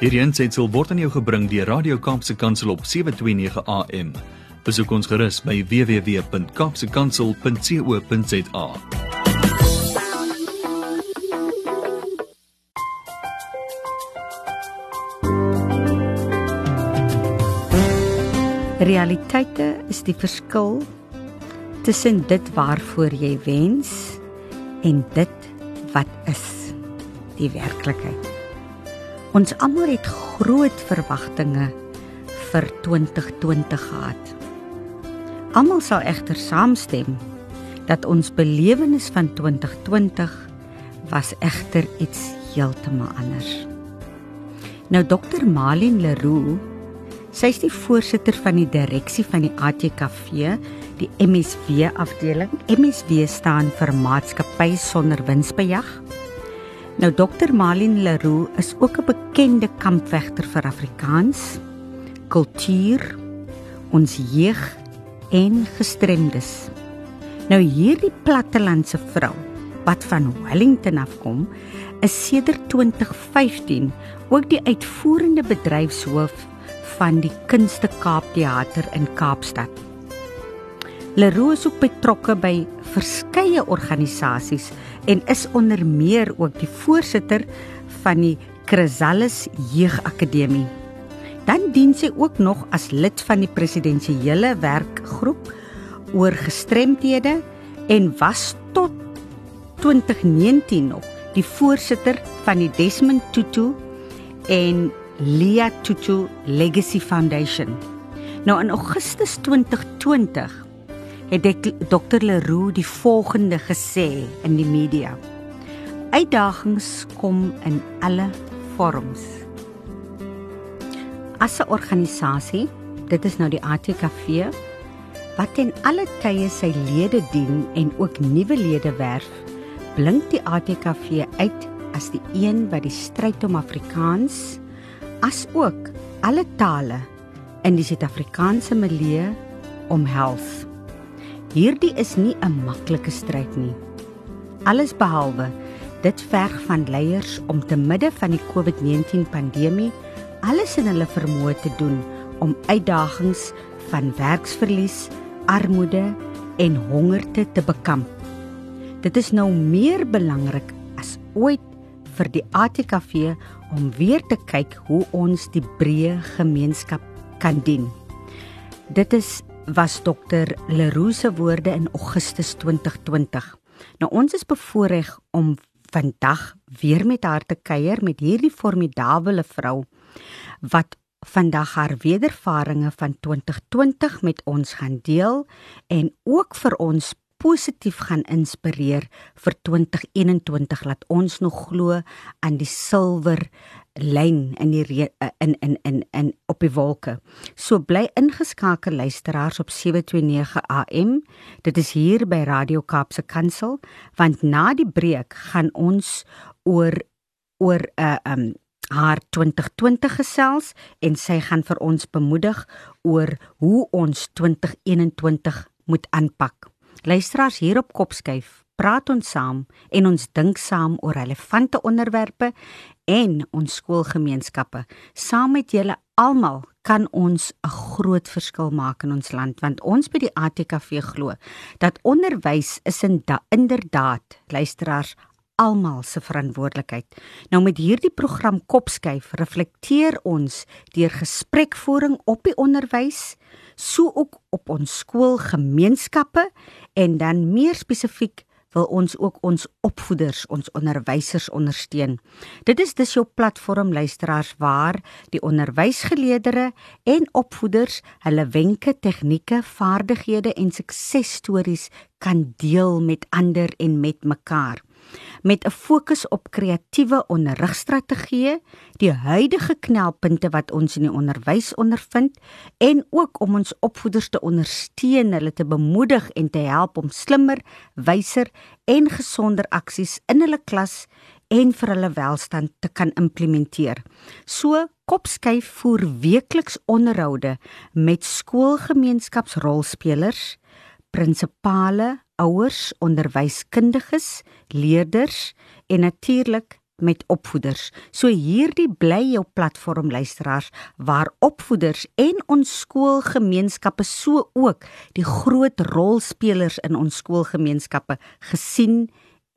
Hierdie aanseit word aan jou gebring deur Radio Kaapse Kansel op 7:29 AM. Besoek ons gerus by www.kapsekansel.co.za. Realiteite is die verskil tussen dit waarvoor jy wens en dit wat is die werklikheid. Ons almal het groot verwagtinge vir 2020 gehad. Almal sal egter saamstem dat ons belewenis van 2020 was egter iets heeltemal anders. Nou Dr. Malin Leroux, sy is die voorsitter van die direksie van die ATKV, die MSW afdeling. MSW staan vir Maatskappy sonder winsbejag. Nou Dr. Malin Leroux is ook 'n bekende kampvegter vir Afrikaans, kultuur, ons jeug en gestremdes. Nou hierdie plattelandse vrou wat van Wellington afkom, is sedert 2015 ook die uitvoerende bedryfshoof van die Kunste Kaap Theater in Kaapstad. Leroux is ook betrokke by verskeie organisasies en is onder meer ook die voorsitter van die Chrysalis Jeugakademie. Dan dien sy ook nog as lid van die presidensiële werkgroep oor gestremdhede en was tot 2019 nog die voorsitter van die Desmond Tutu en Lia Tutu Legacy Foundation. Nou in Augustus 2020 het Dr Leroux die volgende gesê in die media. Uitdagings kom in alle vorms. As 'n organisasie, dit is nou die ATKV wat in alle tye sy lede dien en ook nuwe lede werf, blink die ATKV uit as die een wat die stryd om Afrikaans as ook alle tale in die Suid-Afrikaanse milieu omhels. Hierdie is nie 'n maklike stryd nie. Alles behalwe dit verg van leiers om te midde van die COVID-19 pandemie alles in hulle vermoë te doen om uitdagings van werksverlies, armoede en hongerte te bekamp. Dit is nou meer belangrik as ooit vir die ATKV om weer te kyk hoe ons die breë gemeenskap kan dien. Dit is was dokter Leroux se woorde in Augustus 2020. Nou ons is bevoorreg om vandag weer met haar te kuier met hierdie formidable vrou wat vandag haar wedervarings van 2020 met ons gaan deel en ook vir ons positief gaan inspireer vir 2021 laat ons nog glo aan die silwer lyn in die in in in in op die wolke. So bly ingeskakel luisteraars op 729 AM. Dit is hier by Radio Kaapse Kansel want na die breek gaan ons oor oor 'n uh, eh, um haar 2020 gesels en sy gaan vir ons bemoedig oor hoe ons 2021 moet aanpak. Luisteraars hier op Kopskyf praat ons saam en ons dink saam oor relevante onderwerpe en ons skoolgemeenskappe. Saam met julle almal kan ons 'n groot verskil maak in ons land want ons by die ATKV glo dat onderwys is in da, inderdaad luisteraars almal se verantwoordelikheid. Nou met hierdie program Kopskyf reflekteer ons deur gesprekvoering op die onderwys, so ook op ons skoolgemeenskappe en dan meer spesifiek wil ons ook ons opvoeders, ons onderwysers ondersteun. Dit is dus jou platform luisteraars waar die onderwysgeleerders en opvoeders hulle wenke, tegnieke, vaardighede en suksesstories kan deel met ander en met mekaar met 'n fokus op kreatiewe onderrigstrategieë, die huidige knelpunte wat ons in die onderwys ondervind en ook om ons opvoeders te ondersteun, hulle te bemoedig en te help om slimmer, wyser en gesonder aksies in hulle klas en vir hulle welstand te kan implementeer. So kopskyf voer weekliks onderhoude met skoolgemeenskapsrolspelers, prinsipale, ouers, onderwyskundiges, leerders en natuurlik met opvoeders. So hierdie bly jou platform luisteraars waar opvoeders en ons skoolgemeenskappe so ook die groot rolspelers in ons skoolgemeenskappe gesien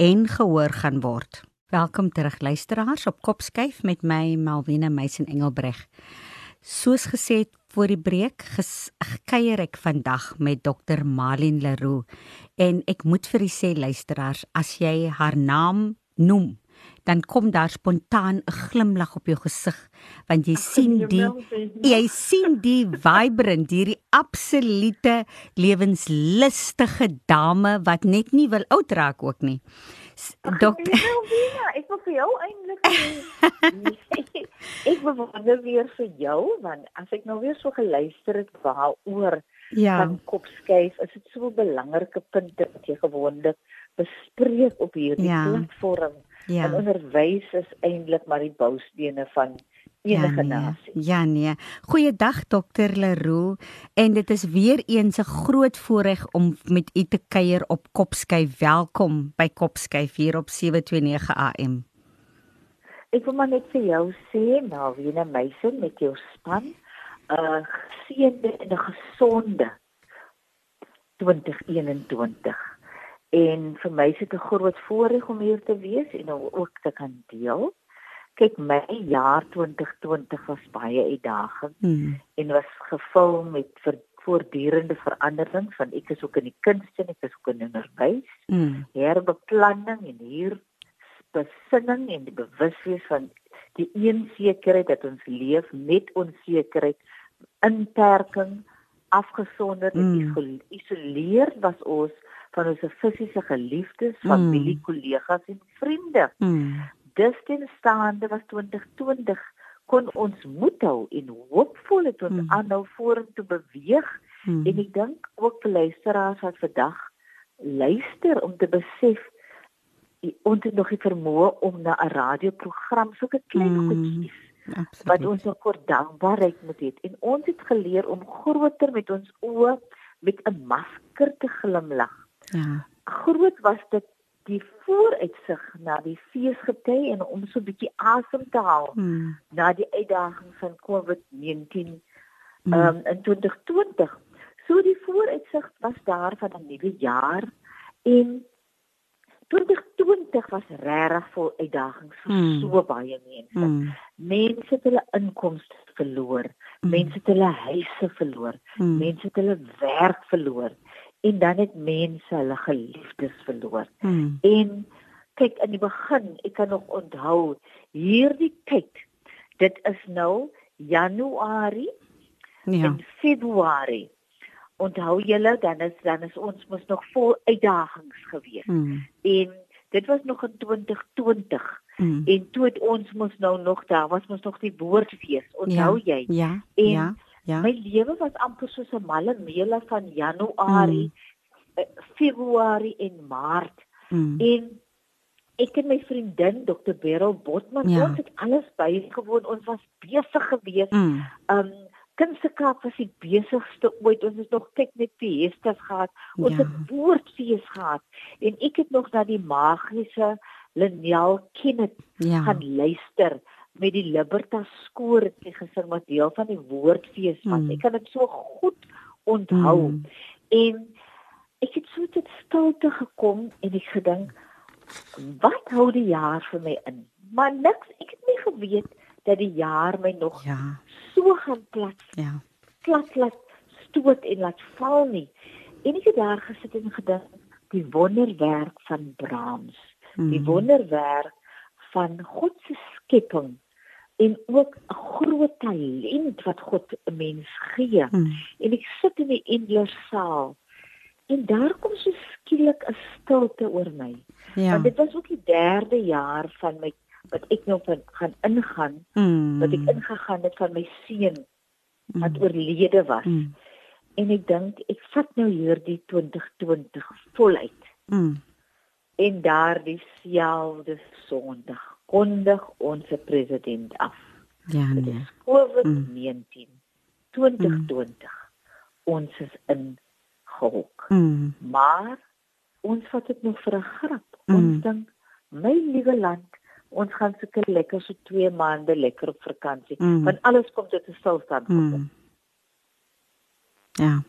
en gehoor gaan word. Welkom terug luisteraars op Kopskyf met my Malwena Meisen Engelbreg. Soos gesê voor die breek gekuier ek vandag met Dr Marlene Leroux en ek moet vir u sê luisteraars as jy haar naam noem dan kom daar spontaan 'n glimlag op jou gesig want jy sien die jy sien die vibrant hierdie absolute lewenslustige dame wat net nie wil oud raak ook nie. Dokter ek wil vir jou eintlik ek wil wonder weer vir jou want as ek nou weer so geluister het waaroor ja. van kopskuif is dit so 'n belangrike punt wat jy gewoonlik bespreek op hierdie ja. platform. Ja. En onderwys is eintlik maar die boustene van enige ja, nee. nasie. Ja nee. Goeiedag dokter Leroux en dit is weer eens 'n groot voorreg om met u te kuier op Kopskyf. Welkom by Kopskyf hier op 729 AM. Ek wil maar net vir jou sê, nou wie 'n meisie met jou span, 'n uh, geseënde en 'n gesonde 2021 En vir my is dit 'n groot voorreg om hier te wees en ook te kan deel. Kyk, my jaar 2020 was baie uitdagend hmm. en was gevul met ver, voortdurende veranderings van ek is ook in die kunste en ek is ook in onderwys. Hmm. Herbeplanning en hier besinning en die bewuswees van die onsekerheid dat ons leef met onsekerheid, inperking, afgesonder en mm. geïsoleer was ons van ons fisiese geliefdes, mm. familie, mm. kollegas en vriende. Mm. Dis ten staande was 2020 kon ons moed hou en hoopvol het ons mm. aanhou vorentoe beweeg mm. en ek dink ook vir luisteraars wat vandag luister om te besef ons het nog die vermoë om na 'n radioprogram so 'n klein mm. goedjies Absoluut. wat ons ook voor dankbaarheid moet hê en ons het geleer om groter met ons oë met 'n masker te glimlag Ja. Groot was dit die vooruitsig na die feesgety en om so 'n bietjie asem te haal hmm. na die uitdagings van COVID-19 hmm. um, in 2020. So die vooruitsig was daar van 'n nuwe jaar en 2020 was regtig vol uitdagings vir hmm. so baie mense. Hmm. Mense het hulle inkomste verloor, hmm. mense het hulle huise verloor, hmm. mense het hulle werk verloor en dan het mense hulle geliefdes verloor. Hmm. En kyk in die begin, ek kan nog onthou hierdie tyd. Dit is nou Januarie ja. en Februarie. Onthou julle dan is dan is ons mos nog vol uitdagings gewees. Hmm. En dit was nog in 2020. Hmm. En toe het ons mos nou nog daar was mos nog die woordfees. Onthou ja. jy? Ja. En ja Ja. My lewe was amper soos 'n malle meele van Januarie, mm. Februarie en Maart. Mm. En ek en my vriendin Dr. Beryl Botman, ja. ons het alles bygewoon. Ons was besig gewees. Mm. Um Kunstekaap was die besigste ooit. Ons het nog kyk net feestes gehad. Ons ja. het woordfees gehad en ek het nog na die magiese Lynel Kenneth ja. gaan luister met die Libertas skoor het sy gesing wat deel van die woordfees was. Mm. Ek kan dit so goed onthou. Mm. En ek het so tot stilte gekom en ek gedink wat hou die jaar vir my in? Maar niks, ek het nie geweet dat die jaar my nog ja. so gaan plat. Ja. Plat plat stoot en laat val nie. En ek het daar gesit en gedink die wonderwerk van Brahms. Mm. Die wonderwerk van God se skepping en ook 'n groot talent wat God 'n mens gee. Hmm. En ek sit in die Endlersaal en daar kom so skielik 'n stilte oor my. Ja. Want dit was ook die derde jaar van my wat ek nou van gaan ingaan, hmm. wat ek ingegaan het van my seun wat hmm. oorlede was. Hmm. En ek dink ek vat nou hierdie 2020 voluit. Hmm. En daardie selfde Sondag kondig ons president af. Ja, nee. COVID-19 mm. 2020. Mm. Ons is in gehok. Mm. Maar ons vat dit nog vir 'n grap. Mm. Ons dink my liewe land, ons gaan seker lekker so 2 maande lekker op vakansie. Mm. Want alles kom tot 'n stilstand. Mm. Ja.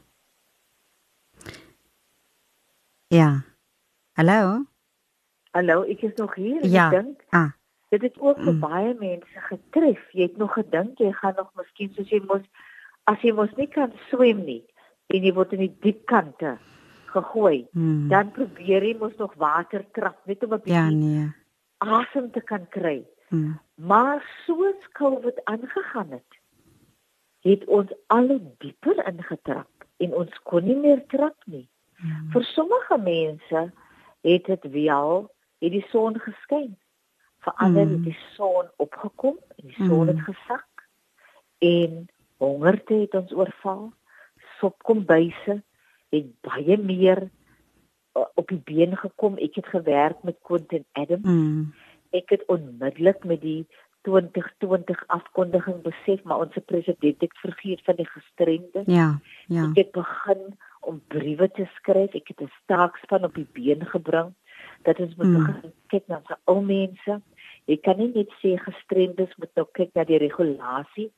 Ja. Hallo. Hallo, ek is nog hier. Ja. Ek dink. Ah. Dit het ook vir mm. baie mense getref. Jy het nog gedink jy gaan nog miskien soos jy mos as jy mos nie kan swem nie en jy word in die diep kante gegooi, mm. dan probeer jy mos nog water trap net om 'n bietjie Ja, nee. asem te kan kry. Mm. Maar soos COVID aangegaan het, het ons al dieper ingetrap en ons kon nie meer trap nie. Mm. Vir sommige mense het dit wel het die son geskyn. Vir ander mm. het die son opgekom en die son mm. het gesak en hongerte het ons oorval. Sopkombuise het baie meer uh, op die been gekom. Ek het gewerk met Quentin Adams. Mm. Ek het onmiddellik met die 2020 afkondiging besef maar ons president het vergeet van die gestremdes. Ja, ja. Ek het begin om briewe te skryf. Ek het 'n staakspan op die been gebring dat ons moet mm. begin kyk na se ou mense. Jy kan nie net sê gestremdes moet nou kyk na die regulasie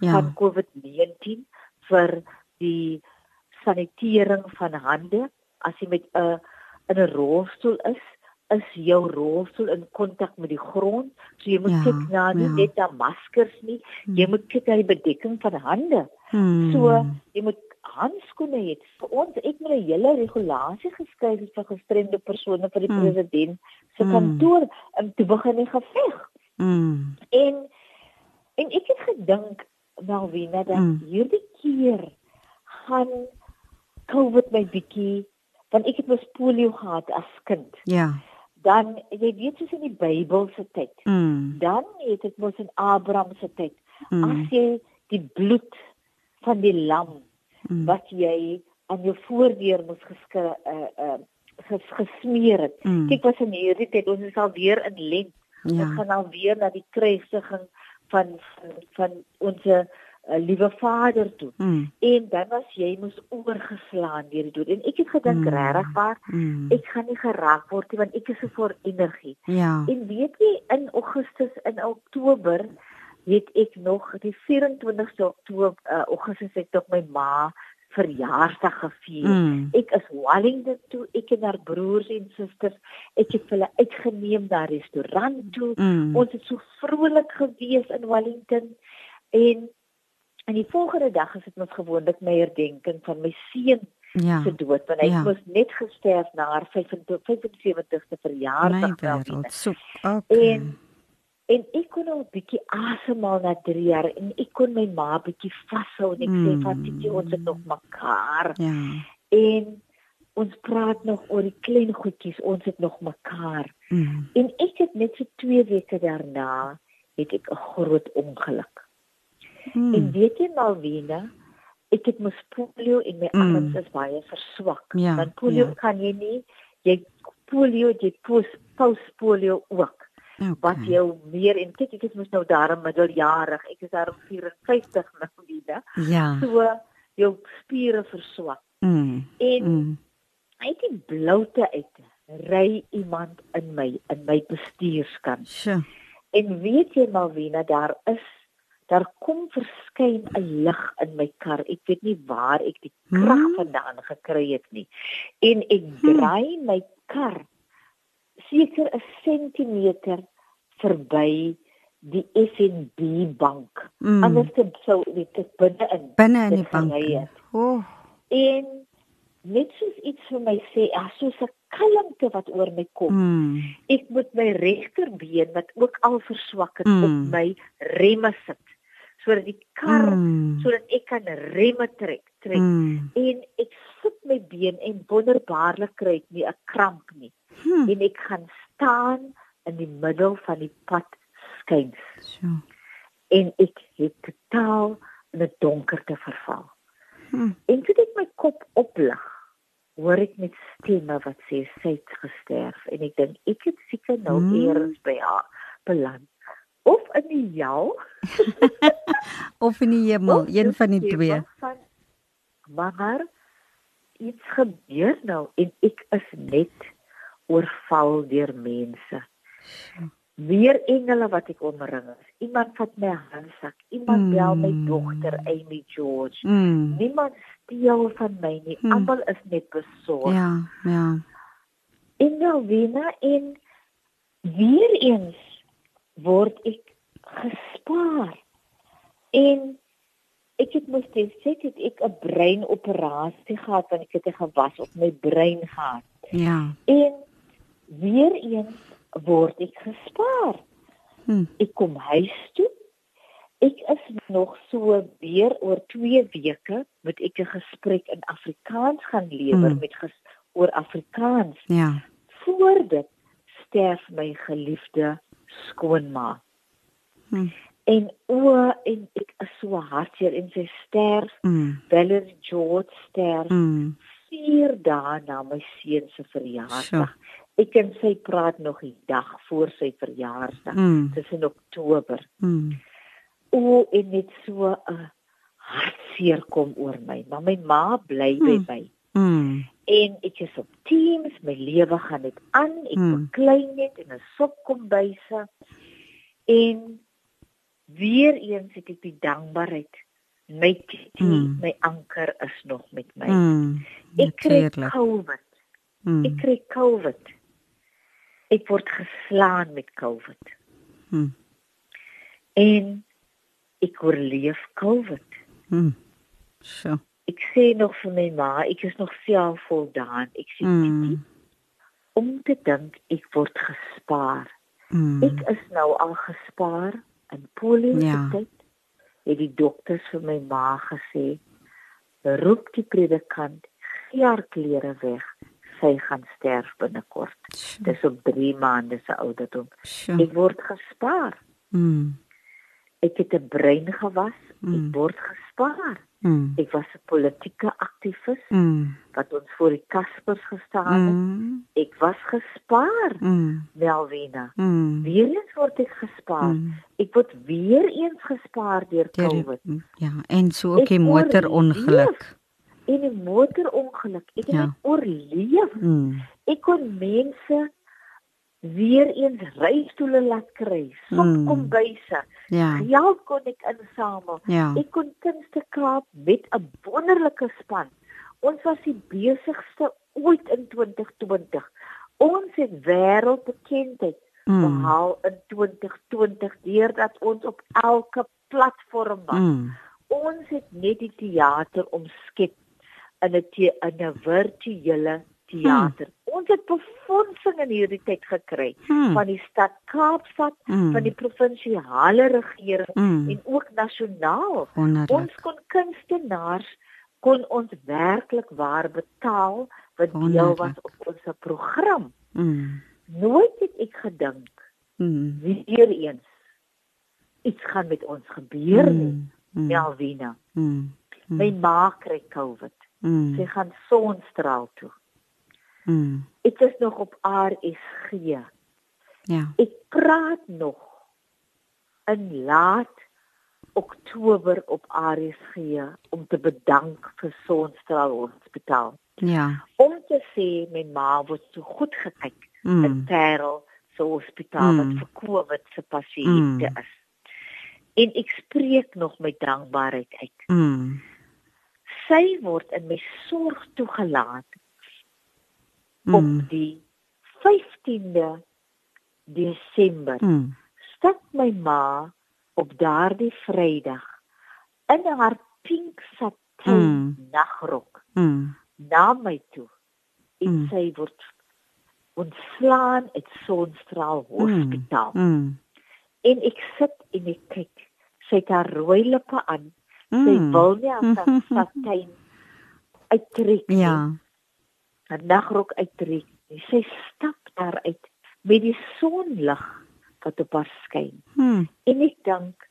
ja. van COVID-19 vir die sanitering van hande. As jy met 'n uh, in 'n rolstoel is, is jou rolstoel in kontak met die grond. So jy moet ja, kyk na nie ja. net na maskers nie, hmm. jy moet kyk na die bedekking van hande. Hmm. So jy moet handskoene hê. Vir ons ek moet 'n hele regulasie geskryf vir gestremde persone vir die hmm. president se kantoor hmm. om te begin die geveg. Hmm. En en ek het gedink Malvina dat mm. hierdie keer gaan COVID my bietjie want ek het mos polio gehad as kind. Ja. Dan jy weet soos in die Bybel se tyd. Mm. Dan het dit mos in Abraham se tyd. Mm. As jy die bloed van die lam mm. wat jy aan jou voordeur moes geske uh uh ges, gesmeer het. Mm. Kyk wat in hierdie tyd ons is al weer in lent. Ja. Ons gaan al weer na die kruisiging van van, van ons uh, liewe Vader toe. Mm. En dan was jy moes oorgeslaan deur die dood. En ek het gedink mm. regtig waar mm. ek gaan nie geraak word nie want ek is so vol energie. Ja. En weet jy in Augustus en Oktober het ek nog die 24ste Oktober uh, Augustus het ek my ma verjaarsdag gevier. Mm. Ek is Wellington toe, ek en haar broers en susters, ek het hulle uitgeneem na restaurant toe. Mm. Ons het so vrolik gewees in Wellington en en die volgende dag is dit mos gewoonlik my herdenking van my seun ja. se dood want hy ja. moes net gesterf na haar 75ste verjaarsdag. So, okay. En En ek kon al bietjie asemhaal na 3 jaar en ek kon my ma bietjie vashou en ek mm. sê van dit ons het nog mekaar. Ja. En ons praat nog oor die klein goedjies, ons het nog mekaar. Mm. En ek het net so 2 weke daarna het ek 'n groot ongeluk. Mm. En weet jy Malvina, ek het mos polio en my mm. arms is baie verswak. Ja, Want polio ja. kan jy nie jy polio jy post post polio ook okay. wat jou meer en kyk ek is mos nou daar middeljarig ek is daar 54 nou wieder ja so jou spiere verswak mm. en mm. uit die bloute uit ry iemand in my in my bestuurskant sure. en weet jy Malvina daar is daar kom verskyn 'n lig in my kar ek weet nie waar ek die krag hmm. vandaan gekry het nie en ek hmm. draai my kar seker 'n sentimeter verby die FNB bank. Mm. Anders sou dit binne in binne in die bank. Oh. En net soos iets vir my sê, as soos 'n kalmte wat oor my kom. Mm. Ek moet my regterbeen wat ook al verswak het mm. op my remme sit sodat die kar mm. sodat ek kan remme trek trek mm. en ek sit my been en wonderbaarlik kry ek nie 'n kramp nie hmm. en ek gaan staan in die middel van die pad skuins. So. En ek het totaal in 'n donkerte verval. Hmm. En toe ek my kop oplig, hoor ek net stemme wat sê sy het gesterf en ek dink ek het seker nou hmm. eers by haar beland of in die hel of in die hemel, een van die twee. Van, maar iets gebeur nou en ek is net oorval deur mense. Weer engele wat ek omring is. Iemand vat my handsak, iemand mm. bel my dogter Amy George. Mm. Niemand steel van my nie. Mm. Almal is net besorg. Ja, ja. En nou weer in weer eens word ek gespaar. En ek het mos dit sê dit ek 'n breinoperasie gehad want ek het 'n gewas op my brein gehad. Ja. En weer eens word ek gespaar. Hm. Ek kom huis toe. Ek is nog so weer oor 2 weke moet ek 'n gesprek in Afrikaans gaan lewer hm. met ges, oor Afrikaans. Ja. Voor dit sterf my geliefde skoonma. Hm en o en ek is so hartseer en sy sterf mm. Valerie George sterf mm. vier dae na my seun se verjaarsdag ek en sy praat nog die dag voor sy verjaarsdag mm. dis in oktober mm. o en net so 'n hartseer kom oor my maar my ma bly by mm. my mm. en ek is op teams my lewe gaan net aan ek mm. klein net in 'n sop kom byse en weer eens het ek die dankbaarheid my titi, mm. my anker is nog met my. Mm. Ek kry COVID. Mm. Ek kry COVID. Ek word geslaan met COVID. Mm. En ek oorleef COVID. Mm. So. Ek sê nog vir my ma, ek is nog self voldaan. Ek sê mm. titi om te dink ek word gespaar. Mm. Ek is nou al gespaar in polio ja. tyd het die dokters vir my ma gesê roep die predikant gee haar klere weg sy gaan sterf binnekort dis op 3 maande se ouderdom ek word gespaar mm. ek het 'n brein gewas mm. ek word gespaar Mm. Ek was 'n politieke aktivis mm. wat ons voor die Kaspers gestaan het. Mm. Ek was gespaar. Mm. Melvina. Mm. Weer eens word ek gespaar. Mm. Ek word weer eens gespaar deur COVID. Ja, en so ook die motorongeluk. En die motorongeluk. Ek het ja. oorleef. Mm. Ek kon mense weer eens reistoele laat kry, sop mm. kombuise. Ja. Geld kon ek insamel. Ja. Ek kon kunste kaap met 'n wonderlike span. Ons was die besigste ooit in 2020. Ons het wêreldbekendheid mm. behaal in 2020 deurdat ons op elke platform was. Mm. Ons het net die teater omskep in 'n in 'n virtuele teater. Hmm. Ons het befondsing in hierdie tyd gekry hmm. van die stad Kaapstad, hmm. van die provinsiale regering hmm. en ook nasionaal. Ons kon kunstenaars kon ons werklik waar betaal wat deel was op ons program. Hmm. Nooit het ek gedink hmm. weer eens iets gaan met ons gebeur nie. Hmm. Melvina. Hmm. Hmm. My ma kry COVID. Mm. Sy gaan sonstraal toe. Mm. Ek is nog op RSG. Ja. Ek praat nog in laat Oktober op RSG om te bedank vir Sonstraal Hospitaal. Ja. Om te sê my ma word so goed gekyk mm. in Parel so hospitaal mm. wat vir COVID se pasiënte mm. is. En ek spreek nog met dankbaarheid uit. Mm. Sy word in my sorg toegelaat mm. op die 15de Desember mm. stap my ma op daardie Vrydag in haar pink satijn mm. nagrok mm. na my toe en mm. sy word ontslaan uit Sonstraal Hospitaal. Mm. Mm. En ek sit en ek kyk. Sy het haar rooi lippe aan. Mm. Sy wil nie aan haar satijn uittrek nie. Ja. 'n nagrok uittrek. Sy stap daar uit met die sonlig wat op haar skyn. Hmm. En ek dink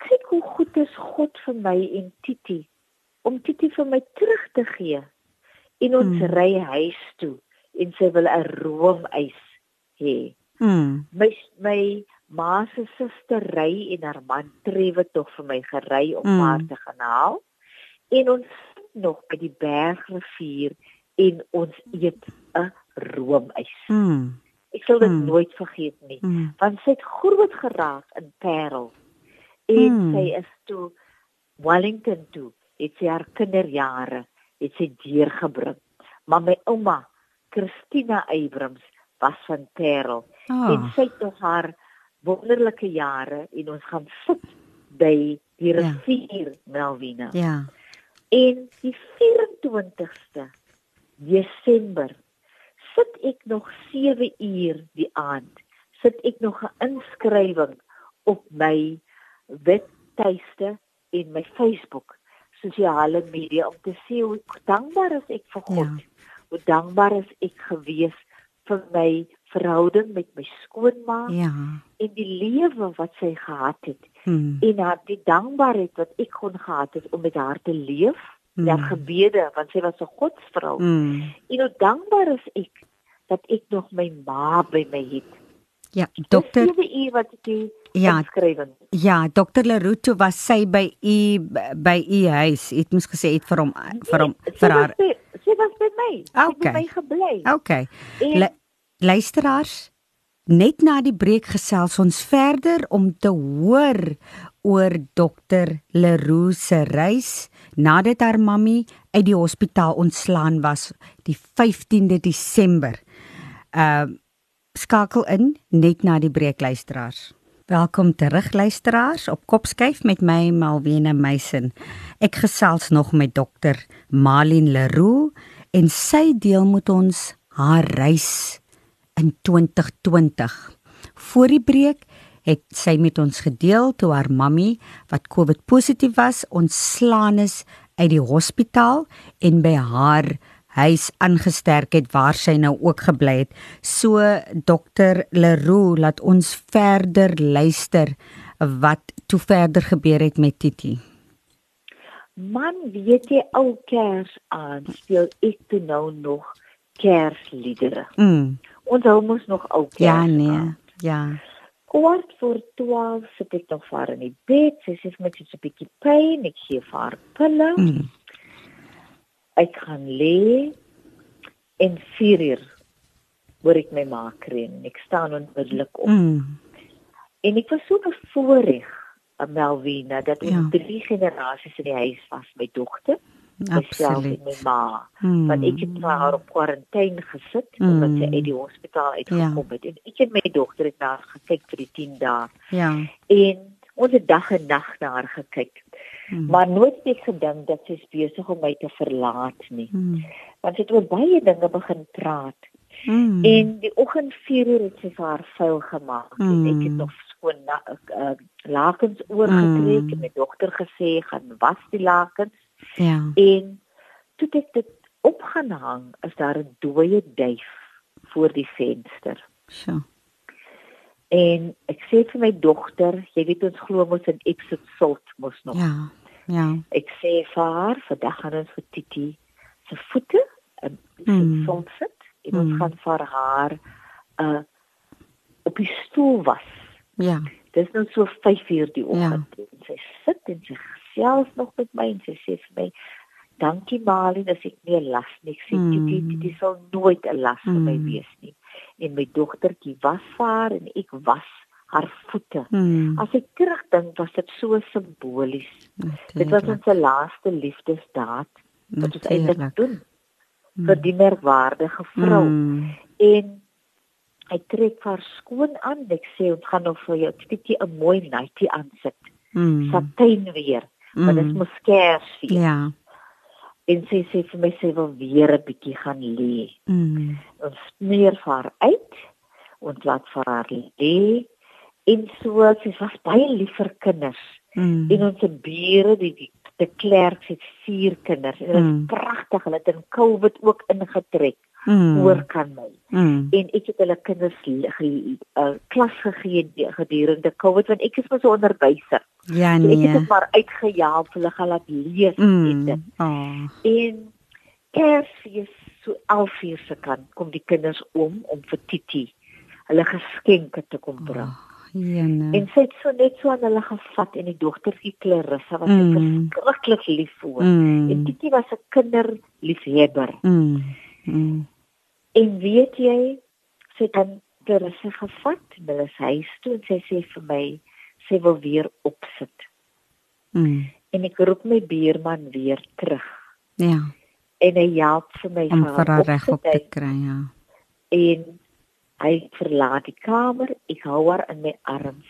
kyk hoe goed is God vir my en Titi om Titi vir my terug te gee. En ons hmm. ry huis toe en sy wil 'n roomys hê. Hmm. My my ma se suster ry en haar man trewe tog vir my gery om hmm. haar te gaan haal. En ons nog by die bergrivier en ons eet 'n roomys. Mm. Ek sal dit mm. nooit vergeet nie. Mm. Want sy het groot geraak in Parel. En mm. sy is toe Wellington toe. Het sy haar kinderjare het sy deurgebring. Maar my ouma, Christina Eybrams, was van Parel. Oh. En sy het nog haar wonderlike jare en ons gaan sit by die ja. rivier ja. Melvina. Ja. En die 24ste Desember sit ek nog 7 uur die aand. Sit ek nog 'n inskrywing op my webtuiste en my Facebook sosiale media om te sê hoe dankbaar is ek vir God. Ja. Hoe dankbaar is ek gewees vir my verhouding met my skoonma ja. en die lewe wat sy gehad het. Hmm. En haar die dankbaarheid wat ek kon gehad het om met haar te leef. Hmm. Ja gebede want sy was 'n godsvrou. Hmm. En hoe dankbaar is ek dat ek nog my ma by my het. Ja, dokter. Dis wat ek Ja. Ja, dokter Leroux was sy by u by u huis. Het mos gesê het vir hom vir hom nee, vir haar. Sy was by my. Okay. Sy het by my gebly. Okay. En, luisteraars net na die breek gesels ons verder om te hoor oor dokter Leroux se reis nadat haar mammie uit die hospitaal ontslaan was die 15de Desember. Uh skakel in net na die breek luisteraars. Welkom terug luisteraars op Kopskyf met my Malwena Meisen. Ek gesels nog met dokter Malin Leroux en sy deel met ons haar reis in 2020. Voor die breek het sy met ons gedeel toe haar mammie wat COVID positief was, ontslaan is uit die hospitaal en by haar huis aangesterk het waar sy nou ook gebly het. So dokter Leroux laat ons verder luister wat toe verder gebeur het met Titi. Man, weet jy ou kers aan speel ek toe nou nog kersliedere. Mm. Ons hou mos nog ou kers. Ja nee. Aan. Ja. Kwart voor 12 sit ek nog vir in die bed. Sy sê vir my sy is 'n bietjie pyn. Ek gee vir haar pille. Mm. Ek gaan lê en 4 uur word ek my ma kry. Ek staan onmiddellik op. Mm. En ek was so bevoorreg, Melvina, dat ons ja. drie generasies in die huis was. My dogter, Absoluut. my ma. Hmm. Want ek het haar op kwarantyne gesit Hmm. omdat sy uit die hospitaal uitgekom Ja. het. En ek en my dogter het na haar gekyk vir die 10 dae. Ja. En ons het dag en nag na haar gekyk. Hmm. Maar nooit het ek gedink dat sy besig om my te verlaat nie. Hmm. Want sy het oor baie dinge begin praat. Hmm. En die oggend 4 uur het sy vir haar vuil gemaak. Mm. En ek het nog skoon na, uh, lakens oorgetrek Mm. en my dogter gesê gaan was die lakens Ja. en toe ek dit op gaan hang is daar 'n dooie duif voor die venster. So. En ek sê vir my dogter, jy weet ons glo mos in exit salt mos nog. Ja. Ja. Ek sê vir haar, vandag gaan ons vir Titi se voete in Mm. mm. salt sit en ons Mm. gaan vir haar uh op die stoel was. Ja. Dis nou so 5 uur die Ja. oggend. Ja. En sy sit en sy gesels nog met my en sy sê vir my, "Dankie Malin, as ek nie 'n las nie. Ek sê Mm. Titi, Titi sal nooit 'n las vir my Mm. wees nie." En my dogtertjie was vir haar en ek was haar voete. Hmm. As ek terugdink, was dit so simbolies. Dit was ons laaste liefdesdaad wat ons eintlik doen vir die merkwaardige vrou. Hmm. En hy trek haar skoon aan. Ek sê ons gaan nou vir jou 'n mooi nightie aansit. Hmm. Satijn weer. Maar dit Mm. mos Kersfees. Ja. En sy sê vir my sy wil weer 'n bietjie gaan lê. Hmm. Ons smeer vir haar uit. Ons laat vir haar lê. En so sy was baie lief vir kinders. Hmm. En ons bure die die de Klerk het vier kinders. En dit is Mm. pragtig. Hulle het in COVID ook ingetrek Hmm. oor kan my. Hmm. En ek het hulle kinders ge, uh, klas gegee de- gedurende COVID want ek is mos 'n onderwyser. Ja So ek het nee. dit maar uitgejaag vir hulle gaan laat lees en dit. Hmm. Oh. En Kersfees so 11 uur se kant kom die kinders om om vir Titi hulle geskenke te kom bring. Oh. Jene. En sy het so net so aan hulle gevat en die dogtertjie Clarissa was mm. Mm. verskriklik lief vir. Mm. En Hmm. Titi was 'n kinderliefhebber. Hmm. Hmm. En weet jy, sy het dan Clarisse gevat, hulle is huis toe en sy sê vir my sy wil weer opsit. Mm. En ek roep my buurman weer terug. Ja. En hy help vir my om vir haar reg op te kry, ja. En hy verlaat die kamer, ek hou haar in my arms.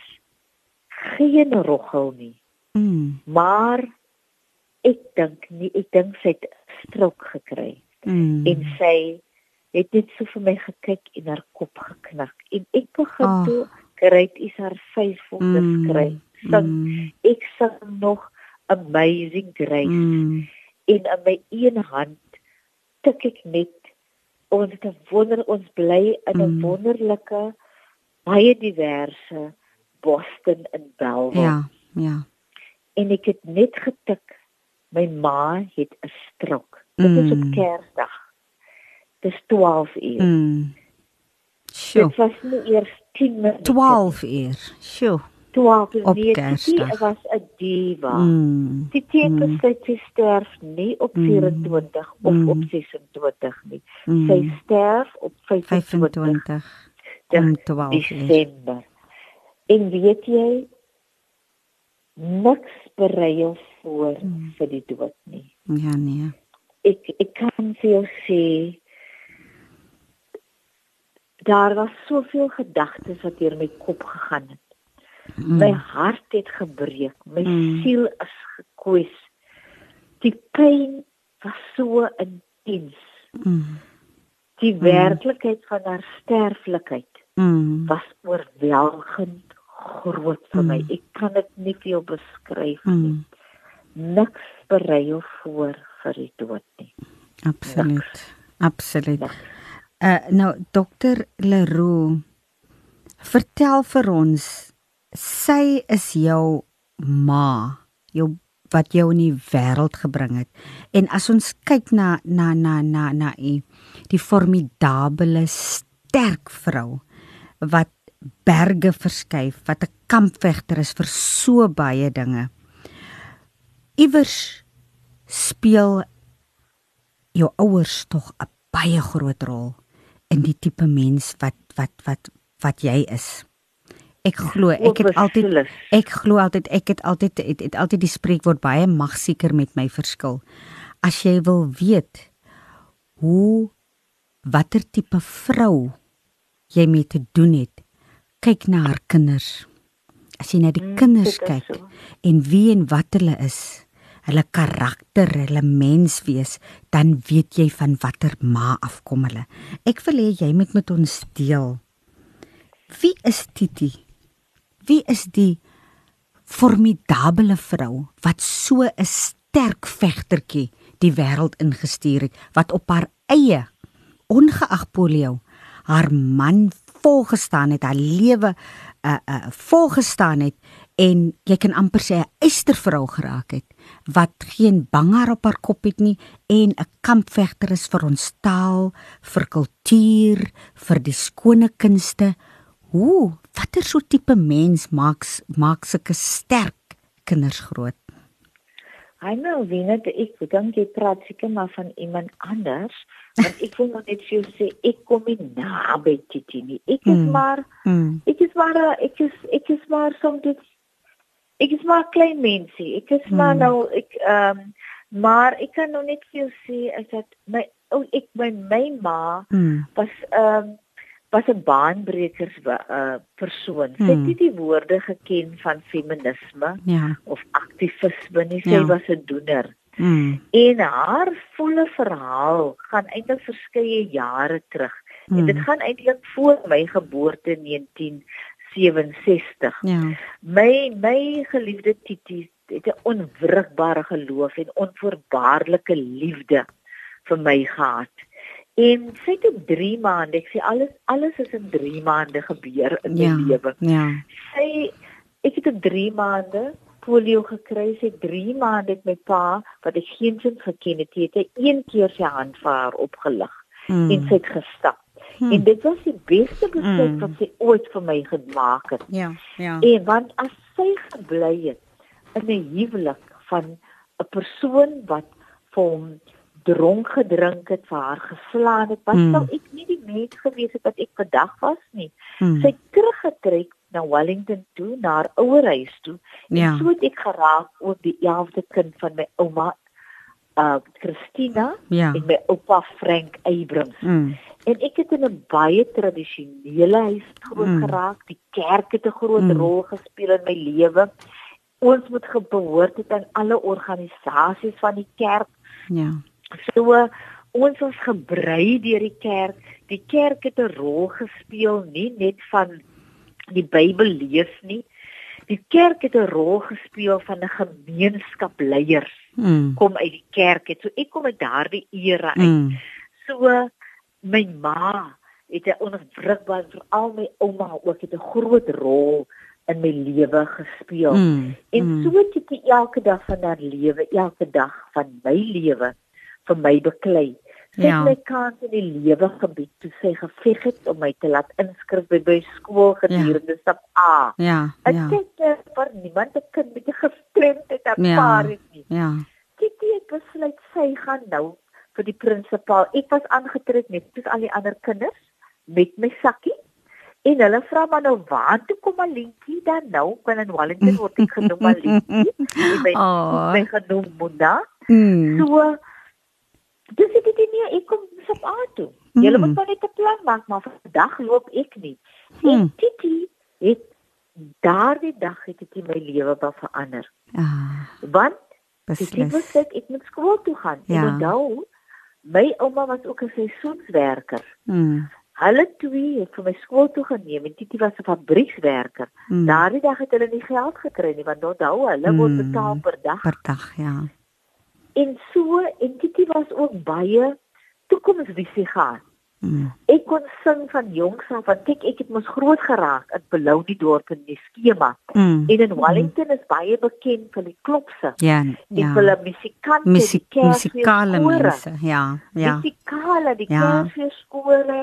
Geen roggel nie. Mm. Maar ek dink nie, ek dink sy het strook gekry. Mm. En sy het net so vir my gekyk en haar kop geknak. En ek begin Oh. toe great is haar faithfulness Mm. kry. Sing Mm. ek sing nog amazing grace Mm. en in my een hand tik ek net ons het 'n wonder ons bly in 'n Mm. wonderlike baie diverse Boston in Belleville Ja, ja. en ek het net getik my ma het 'n strook dit is op Mm. Kersdag dis 12 uur Mm. Sjoe. dit was nie eers 10 minute 12 uur. Sjoe. 12 uur Op nee, Kersdag. Dit was 'n diva Mm. Die teen Mm. besluit sy sterf nie op Mm. 24 of Mm. op 26 nie. Mm. Sy sterf op 25 25 om 12 uur. Desember. En weet jy niks berei voor Mm. vir die dood nie. Ja nee. Ek ek kan vir jou sê daar was soveel gedagtes wat deur my kop gegaan het. Mm. My hart het gebreek, my Mm. siel is gekwes. Die pyn was so intens. Mm. Die werklikheid van haar sterflikheid Mm. was oorweldigend groot vir my. Mm. Ek kan dit nie vir jou beskryf nie. Mm. Niks berei jou voor vir die dood nie. Absoluut. Absoluut. Niks. Uh nou dokter Leroux vertel vir ons sy is jou ma, jou wat jou in die wêreld gebring het. En as ons kyk na na na na na u die formidabele sterk vrou wat berge verskuif, wat 'n kampvegter is vir so baie dinge. Iewers speel jou ouers tog 'n baie groot rol in die tipe mens wat wat wat wat jy is. Ek glo ek het altyd ek glo altyd ek het altyd het, het altyd die spreekwoord baie magsieker met my verskil. As jy wil weet hoe watter tipe vrou jy mee te doen het, kyk na haar kinders. As jy na die Mm, kinders kyk en wie en wat hulle is, hulle karakter, hulle menswees, dan weet jy van watter ma afkom hulle. Ek wil hê jy moet met ons deel. Wie is Titi? Wie is die formidabele vrou wat so 'n sterk vegtertjie die wêreld ingestuur het wat op haar eie ongeag polio haar man volgestaan het, haar lewe uh uh volgestaan het en jy kan amper sê 'n eystervrou geraak het wat geen banghaar op haar kop het nie en 'n kampvegter is vir ons taal, vir kultuur, vir die skone kunste. Hoe, watter so tipe mens maak maak sulke sterk kinders groot? Hy nou weet ek dink jy praat seker maar van iemand anders, want ek wil nog net vir jou sê ek kom nie naby Titi nie. Ek is Mm. maar Mm. ek is maar ek is ek is maar soms dit ek is maar 'n klein mensie. Ek is maar Mm. nou ek ehm um, maar ek kan nog net vir jou sê is dat my oh, ek my my ma Mm. was ehm um, was 'n baanbrekers uh, persoon. Sy het Hmm. nie die woorde geken van feminisme Ja. of aktivisme nie. Sy Ja. was 'n doener. Mm. En haar volle verhaal gaan eintlik verskeie jare terug. Mm. En dit Mm. gaan eintlik voor my geboorte 1967. Ja. My my geliefde Titi het 'n onwrikbare geloof en onvoorwaardelike liefde vir my gehad. En sy het op 3 maande, ek sê alles alles is in 3 maande gebeur in my Ja. lewe. Ja. Sy ek het op 3 maande polio gekry. Sy het 3 maande met my pa wat ek geensins geken het, het hy een keer sy hand vir haar opgelig Mm. en sy het gestap. Hmm. En dit was die beste besluit Mm. wat sy ooit vir my gemaak het. Ja, ja. En want as sy gebly het in 'n huwelik van 'n persoon wat vir hom dronk gedrink het, vir haar geslaan het, wat Mm. sou ek nie die mens gewees het wat ek vandag was nie. Hmm. Sy het teruggetrek na Wellington toe, na haar ouerhuis toe. Ja. En so het ek geraak ook die 11de kind van my ouma uh Christina ja. en my oupa Frank Abrams. Hmm. En ek het in 'n baie tradisionele huis groot mm. geraak. Die kerk het 'n groot mm. rol gespeel in my lewe. Ons moet gebehoort het aan alle organisasies van die kerk. Ja. So ons was gebrei deur die kerk. Die kerk het 'n rol gespeel nie net van die Bybel lees nie. Die kerk het 'n rol gespeel van 'n gemeenskap leiers. Mm. Kom uit die kerk het. So ek kom uit daardie era uit. Mm. So my ma het 'n onwrikbare veral my ouma ook het 'n groot rol in my lewe gespeel. Mm, en mm. so het ek elke dag van haar lewe, elke dag van my lewe vir my beklei. Sy ja. het my kans in die lewe gebied toe sy geveg het om my te laat inskryf by by skool gedurende ja. stap A. Ja. Ek ja. het vir niemand 'n kind met 'n gestremdheid ervaar ja. nie. Ja. Dit het besluit sy gaan nou vir die prinsipaal. Ek was aangetrek net soos al die ander kinders met my sakkie. En hulle vra maar nou waar toe kom Alientjie dan nou? Kan in Wellington word ek genoem Alientjie. Ek ben oh. my genoem Mona. Mm. So dis dit dit nie ek kom op auto. Mm. Julle moet maar net 'n plan maak maar vandag loop ek nie. Mm. En Titi het daardie dag het dit my lewe wel verander. Ah. Want Beslis. Ek moes ek moet skool toe gaan. Ja. En onthou, My ouma was ook 'n seisoenswerker. Mm. Hulle twee het vir my skool toe geneem en Titi was 'n fabriekswerker. Mm. Daardie dag het hulle nie geld gekry nie want onthou hulle mm. word betaal per dag. Per dag, ja. En so en Titi was ook baie toekomsvisie gehad. Mm. Ek kon sing van jongs af want ek ek het mos groot geraak in Belou die dorp in die skema. Mm. En in Wellington mm. is baie bekend vir die klopse. Ja, ja. Vir die musikante, Musik, die musikale mense, ja, ja. Musikale, die ja. kerkskole,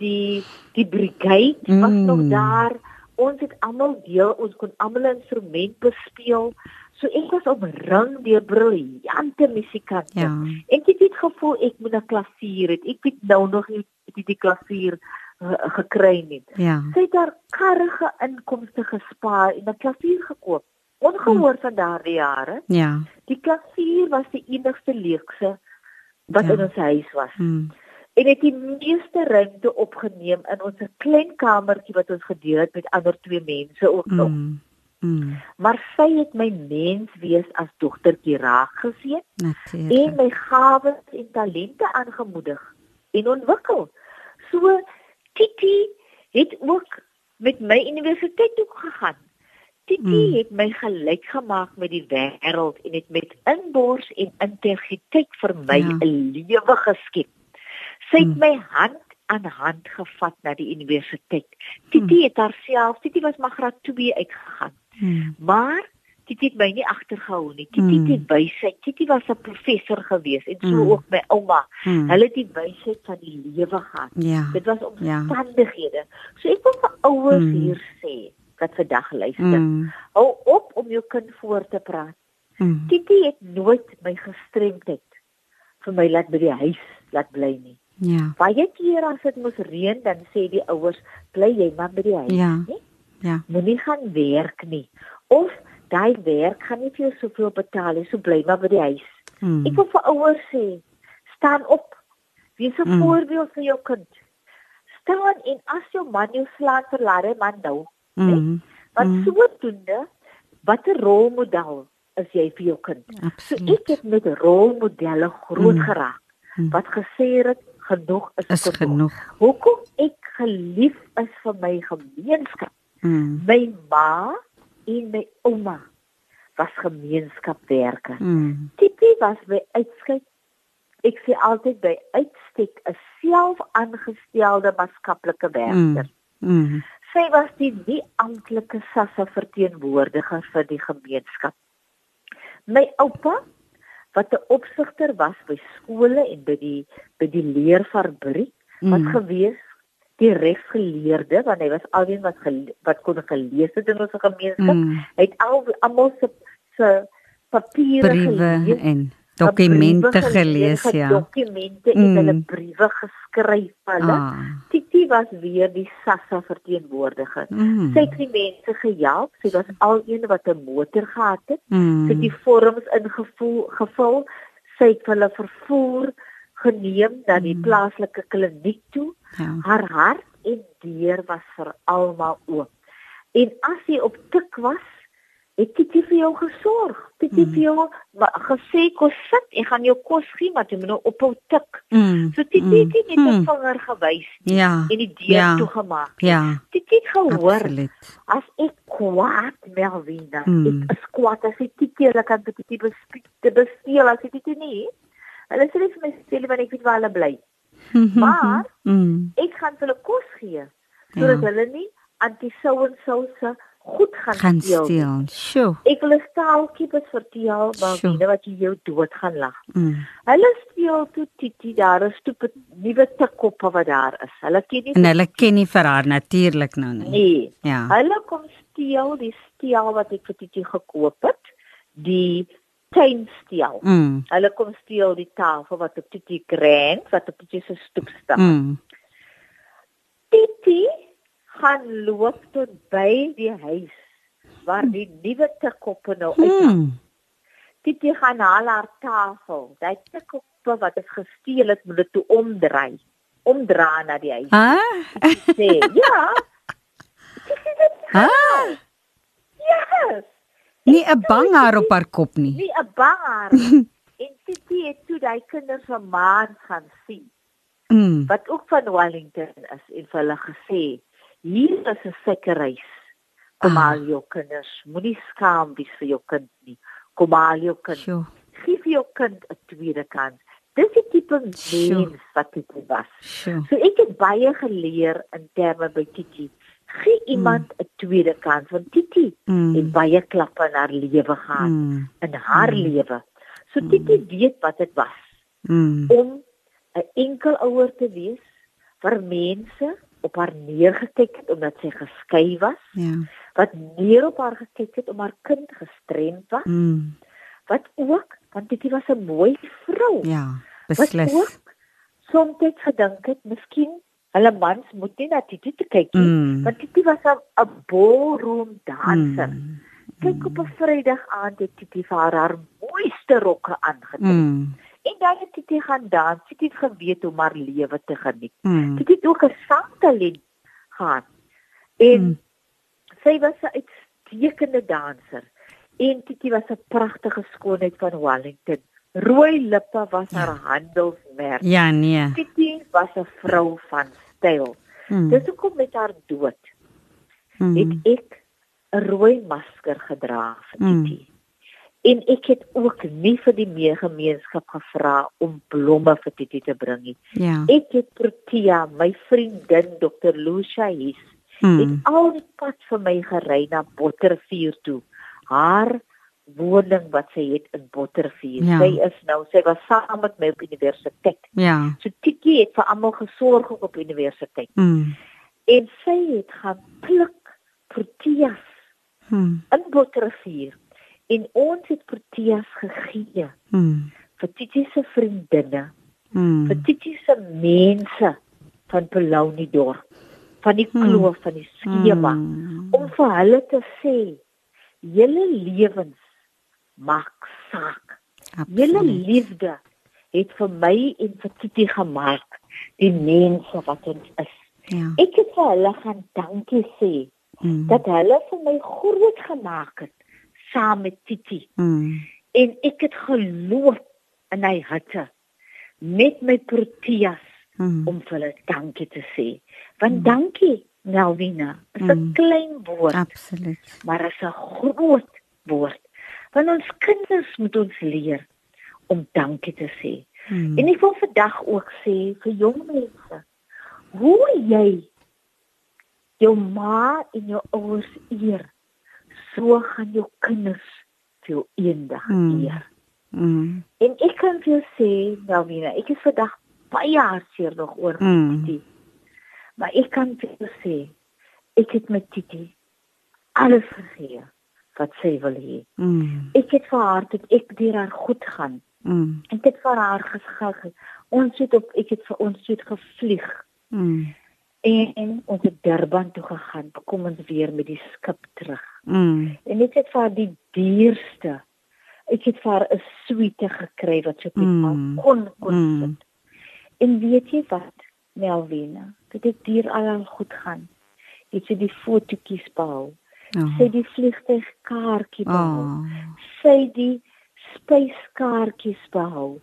die die brigade mm. was nog daar. Ons het almal deel, ons kon almal 'n instrument bespeel. So ek was omring deur briljante musikante. Ja. En ek het gevoel ek moet 'n klavier hê. Ek het nou nog nie die, die klavier uh, gekry nie. Ja. Sy het daar karrige inkomste gespaar en 'n klavier gekoop. Ongehoor van daardie jare. Ja. Die klavier was die enigste leekse wat ja. in ons huis was. Hmm. En het die meeste ruimte opgeneem in ons klein kamertjie wat ons gedeel het met ander twee mense ook nog. Hmm. Mm. Maar sy het my mens wees as dogtertjie raak gesien en my gawes en talente aangemoedig en ontwikkel. So Titi het ook met my universiteit toe gegaan. Titi mm. het my gelyk gemaak met die wêreld en het met inbors en integriteit vir my 'n ja. lewe geskep. Sy het mm. my hand aan hand gevat na die universiteit. Titi mm. het haarself, Titi was maar graad 2 uitgegaan. Hmm. Maar Titi het my nie agtergehou nie. Titi hmm. het wysheid. Titi was 'n professor gewees en so hmm. ook my ouma. Hmm. Hulle het die wysheid van die lewe gehad. Ja. Dit was omstandighede. Ja. So ek wil vir ouers hmm. hier sê wat vandag luister. Hmm. Hou op om jou kind voor te praat. Hmm. Titi het nooit my gestremdheid vir my laat by die huis laat bly nie. Ja. Baie kere as dit mos reën dan sê die ouers bly jy maar by die huis, ja. nie? Ja. Moenie gaan werk nie. Of daai werk gaan nie vir jou soveel betaal nie, so bly maar by die huis. Hmm. Ek wil vir ouers sê, staan op. Wees 'n hmm. voorbeeld vir jou kind. Staan en as jou man jou slaan vir lare man nou. Hmm. Wat hmm. sodoende watter rolmodel is jy vir jou kind? Absoluut. So ek het met rolmodelle groot hmm. geraak hmm. wat gesê het genoeg is, is genoeg. genoeg. Hoekom ek gelief is vir my gemeenskap? Mm. My ma en my ouma was gemeenskapwerker. Mm. Tipi was by uitskyk. Ek sê altyd by uitstek 'n selfaangestelde maatskaplike werker. Mm. Mm. Sy was die nie amptelike sasse verteenwoordiger vir die gemeenskap. My oupa wat 'n opsigter was by skole en by die by die leerfabriek wat mm. gewees die regsgeleerde want hy was alwen wat wat kon gelees het in ons gemeenskap. Mm. Hy het al almal se se papiere gelees en dokumente gelees ja. Dokumente mm. en hulle briewe geskryf hulle. Ah. Titi was weer die Sassa verteenwoordiger. Mm. Sy het die mense gehelp. Sy was al een wat 'n motor gehad het. Mm. Sy het die vorms ingevul gevul. Sy het hulle vervoer geneem na die mm. plaaslike kliniek toe. Ja. Haar hart en deur was vir almal oop. En as sy op tik was, het dit vir jou gesorg. Dit het vir jou gesê kos sit, ek gaan jou kos gee, maar jy moet nou ophou tik. Mm. So dit het mm. net 'n mm. vinger gewys ja. en die deur ja. toegemaak. Ja. Dit het gehoor. Absoluut. As ek kwaad Melvina, mm. ek is kwaad as ek dit keer kan dit tipe te bespeel as ek dit nie. Hulle sê vir my sê hulle ek weet waar hulle bly. maar mm. ek gaan hulle kos gee sodat ja. hulle nie anti-sou en sou se goed gaan, gaan steel. steel. Sjoe. Ek wil 'n staaltjie bes vertel maar wie wat jy jou dood gaan lag. Mm. Hulle steel toe Titi daar 'n nuwe tikkoppe wat daar is. Hulle ken nie En hulle ken nie vir haar natuurlik nou nie. Nee. Ja. Hulle kom steel die steel wat ek vir Titi gekoop het. Die tuinsteel. Mm. Hulle kom steel die tafel wat op Titi grand wat op Titi se stoep staan. Mm. Titi gaan loop tot by die huis waar die nuwe tikkoppe nou uit. Hmm. Dit gaan haal haar tafel. Daai tikkoppe wat ek gesteel het, moet dit toe omdraai. Omdraai na die huis. Hæ? Sê, ja. Hæ? Yes. Nie 'n banghaar op haar kop nie. Nie 'n banghaar. en dit het toe daai kinders van maan gaan sien. Mm. Wat ook van Wellington is en vir hulle gesê, hier is 'n sekerheid. Kom ah. al jou kinders, moenie skaam wees vir jou kind nie. Kom al jou kind. Sure. Geef jou kind 'n tweede kans. Dis die tipe mens sure. wat dit was. Sure. So ek het baie geleer in terme by Titi. Gee iemand 'n mm. tweede kans want Titi mm. het baie klappe in haar lewe gehad, mm. in haar mm. lewe. So Titi mm. weet wat dit was mm. om 'n enkel ouer te wees vir mense op haar neergekyk het omdat sy geskei was. Ja. Wat neer op haar gekyk het om haar kind gestremd was. Mm. Wat ook want dit was 'n mooi vrou. Ja, beslis. Wat ook soms gedink het miskien hulle mans moet nie na dit te kyk nie, mm. want dit was 'n ballroom danser. Mm. Kyk op 'n Vrydag aand het Titi vir haar haar mooiste rokke aangetree. Mm. En dan het dit gaan dans, dit het geweet hoe maar lewe te geniet. Mm. Dit het ook 'n sangtalent gehad. En mm. sy was 'n uitstekende danser. En Titi was 'n pragtige skoonheid van Wellington. Rooi lippe was ja. haar handelsmerk. Ja, nee. Titi was 'n vrou van styl. Mm. Dis hoekom met haar dood mm. het ek 'n rooi masker gedra vir Titi. Mm. En ek het ook nie vir die meegemeenskap gevra om blomme vir Titi te bring nie. Ja. Ek het Protea, my vriendin Dr. Lucia hier, hmm. het al die pad vir my gery na Bottervuur toe. Haar woning wat sy het in Bottervuur. Ja. Sy is nou, sy was saam met my op universiteit. Ja. So Titi het vir almal gesorg op universiteit. Hmm. En sy het gaan pluk Proteas hmm. in Bottervuur en ons het Proteas gegee. Mm. vir Titi se vriendinne. Mm. vir Titi se mense van Pelauni dorp, van die hmm. kloof mm. van die skema mm. om vir hulle te sê julle lewens maak saak. Julle liefde het vir my en vir Titi gemaak die mense wat ons is. Ja. Ek het vir hulle gaan dankie sê mm. dat hulle vir my groot gemaak het saam met Titi. Mm. En ek het geloof in hy hitte met my proteas mm. om vir hulle dankie te sê. Want mm. dankie Melvina, is 'n mm. klein woord. Absoluut. Maar is 'n groot woord. Want ons kinders moet ons leer om dankie te sê. Mm. En ek wil vandag ook sê vir jong mense, hoe jy jou ma en jou ouers eer so gaan jou kinders veel eendag mm. eer. Mm. En ek kan vir jou sê, Melvina, ek is vandag baie hartseer nog oor mm. Titi. Maar ek kan vir jou sê, ek het met Titi alles gegee wat sy wil hê. Mm. Ek het vir haar dit ek deur haar goed gaan Mm. Ek het vir haar gesê ons het op ek het vir ons het gevlieg. Mm. En, en ons het Durban toe gegaan. Kom ons weer met die skip terug. Mm. En ek het vir die dierste ek het vir 'n suite gekry wat so op die mm. kon kon mm. sit. En weet jy wat? Melvina, dit het hier al goed gaan. Dit sy die fotootjies behou. Oh. Sy die vliegtuigkaartjie behou. Oh. Sy die spyskaartjies behou.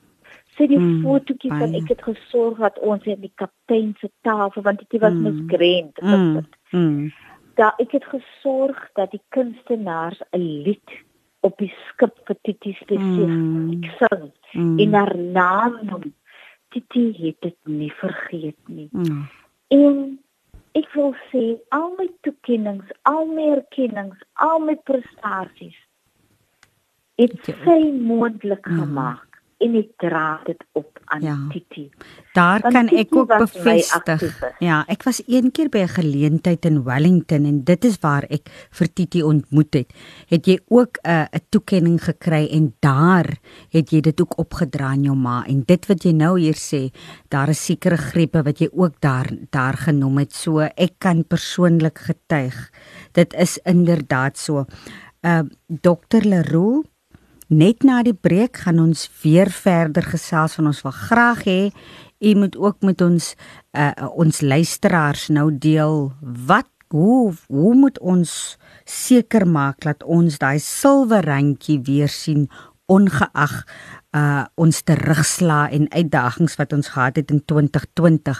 Sy die mm, fotootjies wat ek het gesorg dat ons het die kaptein se tafel want dit was mm. misgrend. Mm. Mm. Da ek het gesorg dat die kunstenaars 'n lied op die skip vir Titi spesifiek mm. sing mm. en haar naam noem. Titi het dit nie vergeet nie. Mm. En ek wil sê al my toekennings, al my erkennings, al my prestasies het sy moontlik mm. gemaak en ek dra dit op aan ja. Titi. Daar Want kan Titi ek ook bevestig. Ja, ek was een keer by 'n geleentheid in Wellington en dit is waar ek vir Titi ontmoet het. Het jy ook 'n uh, 'n toekenning gekry en daar het jy dit ook opgedra aan jou ma en dit wat jy nou hier sê, daar is sekere grepe wat jy ook daar daar genoem het. So ek kan persoonlik getuig. Dit is inderdaad so. Uh Dr Leroux Net na die breek gaan ons weer verder gesels van ons wil graag hê u moet ook met ons uh, ons luisteraars nou deel wat hoe hoe moet ons seker maak dat ons daai silwer randjie weer sien ongeag uh ons terugsla en uitdagings wat ons gehad het in 2020.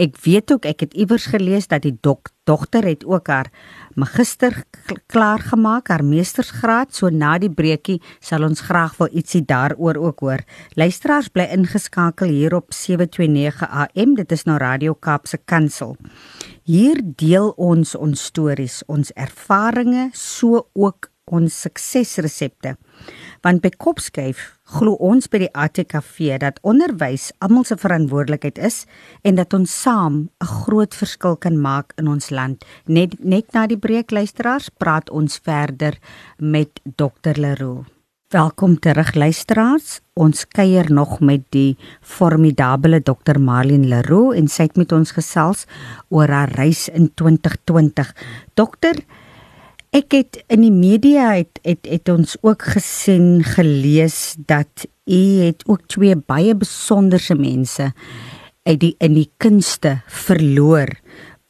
Ek weet ook ek het iewers gelees dat die dok, dogter het ook haar magister klaar gemaak, haar meestersgraad, so na die breekie sal ons graag wil ietsie daaroor ook hoor. Luisteraars bly ingeskakel hier op 729 AM, dit is nou Radio Kaapse Kansel. Hier deel ons ons stories, ons ervarings, so ook ons suksesresepte. Want by Kopskyf glo ons by die ATKV dat onderwys almal se verantwoordelikheid is en dat ons saam 'n groot verskil kan maak in ons land. Net net na die breek luisteraars praat ons verder met Dr Leroux. Welkom terug luisteraars. Ons kuier nog met die formidable Dr Marlene Leroux en sy het met ons gesels oor haar reis in 2020. Dokter, Ek het in die media het het, het ons ook gesien gelees dat u het ook twee baie besonderse mense uit die in die kunste verloor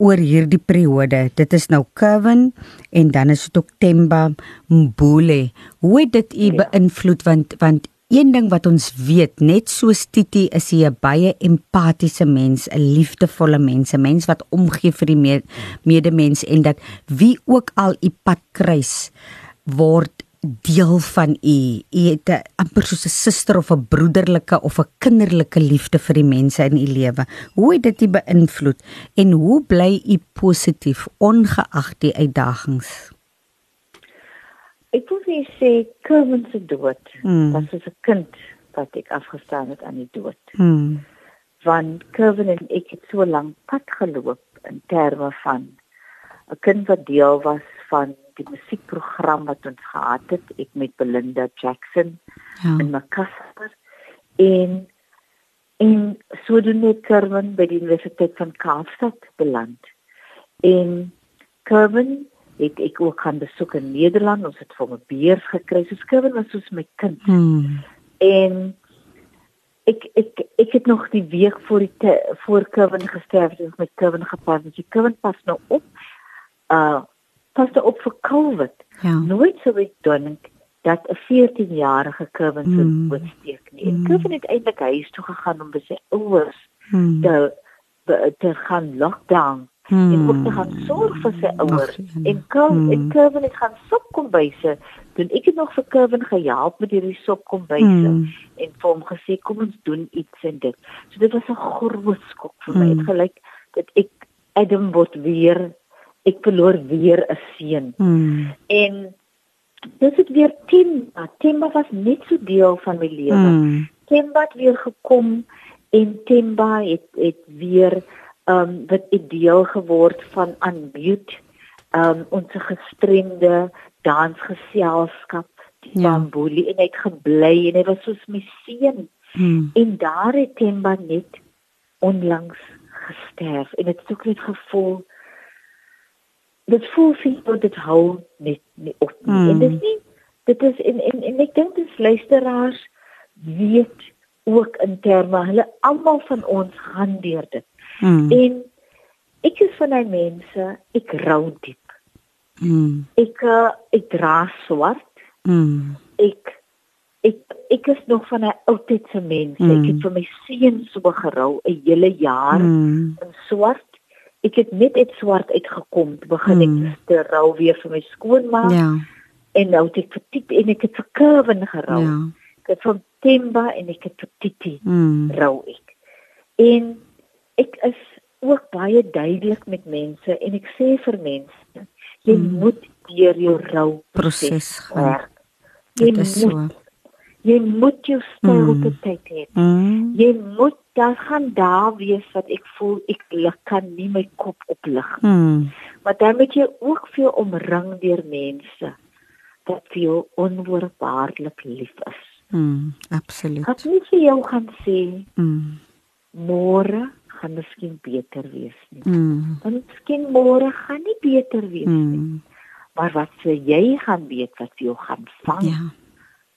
oor hierdie periode. Dit is nou Kevin en dan is dit ook Temba Mbule. Hoe het dit u ja. beïnvloed want want Een ding wat ons weet, net soos Titi is hy 'n baie empatiese mens, 'n liefdevolle mens, 'n mens wat omgee vir die medemens en dat wie ook al u pad kruis word deel van u. U het 'n amper soos 'n suster of 'n broederlike of 'n kinderlike liefde vir die mense in u lewe. Hoe het dit u beïnvloed en hoe bly u positief ongeag die uitdagings? Ek wil vir sê Kevin se dood mm. was soos 'n kind wat ek afgestaan het aan die dood. Mm. Want Kevin en ek het so lank pad geloop in terme van 'n kind wat deel was van die musiekprogram wat ons gehad het, ek met Belinda Jackson ja. en Makassar en en so doen ek Kevin by die Universiteit van Kaapstad beland. En Kevin het ek ook gaan besoek in Nederland. Ons het vir my beurs gekry. So skrywer was soos my kind. Hmm. En ek ek ek het nog die week voor die voor Kevin gesterf het met Kevin gepas. Die Kevin pas nou op. Uh pas nou op vir COVID. Ja. Nooit sou ek dink dat 'n 14-jarige Kevin se hmm. doodsteek nie. En hmm. Kevin het eintlik huis toe gegaan om by sy ouers hmm. te te gaan lockdown Hmm. En ook te gaan sorg vir sy ouers. En kom hmm. en Kevin het gaan sop kom byse. Doen ek het nog vir Kevin gehelp met hierdie sop kom byse hmm. en vir hom gesê kom ons doen iets en dit. So dit was 'n groot skok vir my. Dit hmm. gelyk dat ek Adam word weer ek verloor weer 'n seun. Hmm. En dis het weer Timba. Timba was net so deel van my lewe. Hmm. Timba het weer gekom en Timba het het weer um wat 'n deel geword van aanbid um ons gestremde dansgeselskap ja. Boelie en hy het gebly en hy was soos my seun. Mm. En daar het Temba net onlangs gesterf en dit het ook net gevoel dit voel vir my dit hou net nie op nie. Mm. En dit is nie dit is en en, en ek dink dis luisteraars weet ook in terme hulle almal van ons gaan deur dit. Mm. En ek is van daai mense, ek rou diep. Mm. Ek uh, ek dra swart. Mm. Ek ek ek is nog van 'n ou tyd se mens. Mm. Ek het vir my seun so gerou 'n hele jaar Mm. in swart. Ek het net uit swart uitgekom, begin ek Mm. te rou weer vir my skoonma Ja. en nou het ek vir Titi en ek het vir Kevin gerou. Ja. Ek het van Temba en ek het vir Titi Mm. rou ek. En ek is ook baie duidelik met mense en ek sê vir mense, jy Mm. moet deur jou rou Proses gaan. Jy Dit is moet so. jy moet jou styl op Mm. die tyd hê. Mm. Jy moet daar gaan daar wees wat ek voel ek lig kan nie my kop oplig. Mm. Maar dan moet jy ook veel omring deur mense wat vir jou onvoorwaardelik lief is. Mm. Absoluut. Wat nie vir jou gaan sê Mm. môre gaan miskien beter wees nie. Mm. Want miskien môre gaan nie beter wees nie. Mm. Maar wat sê jy gaan weet wat jou gaan vang Ja.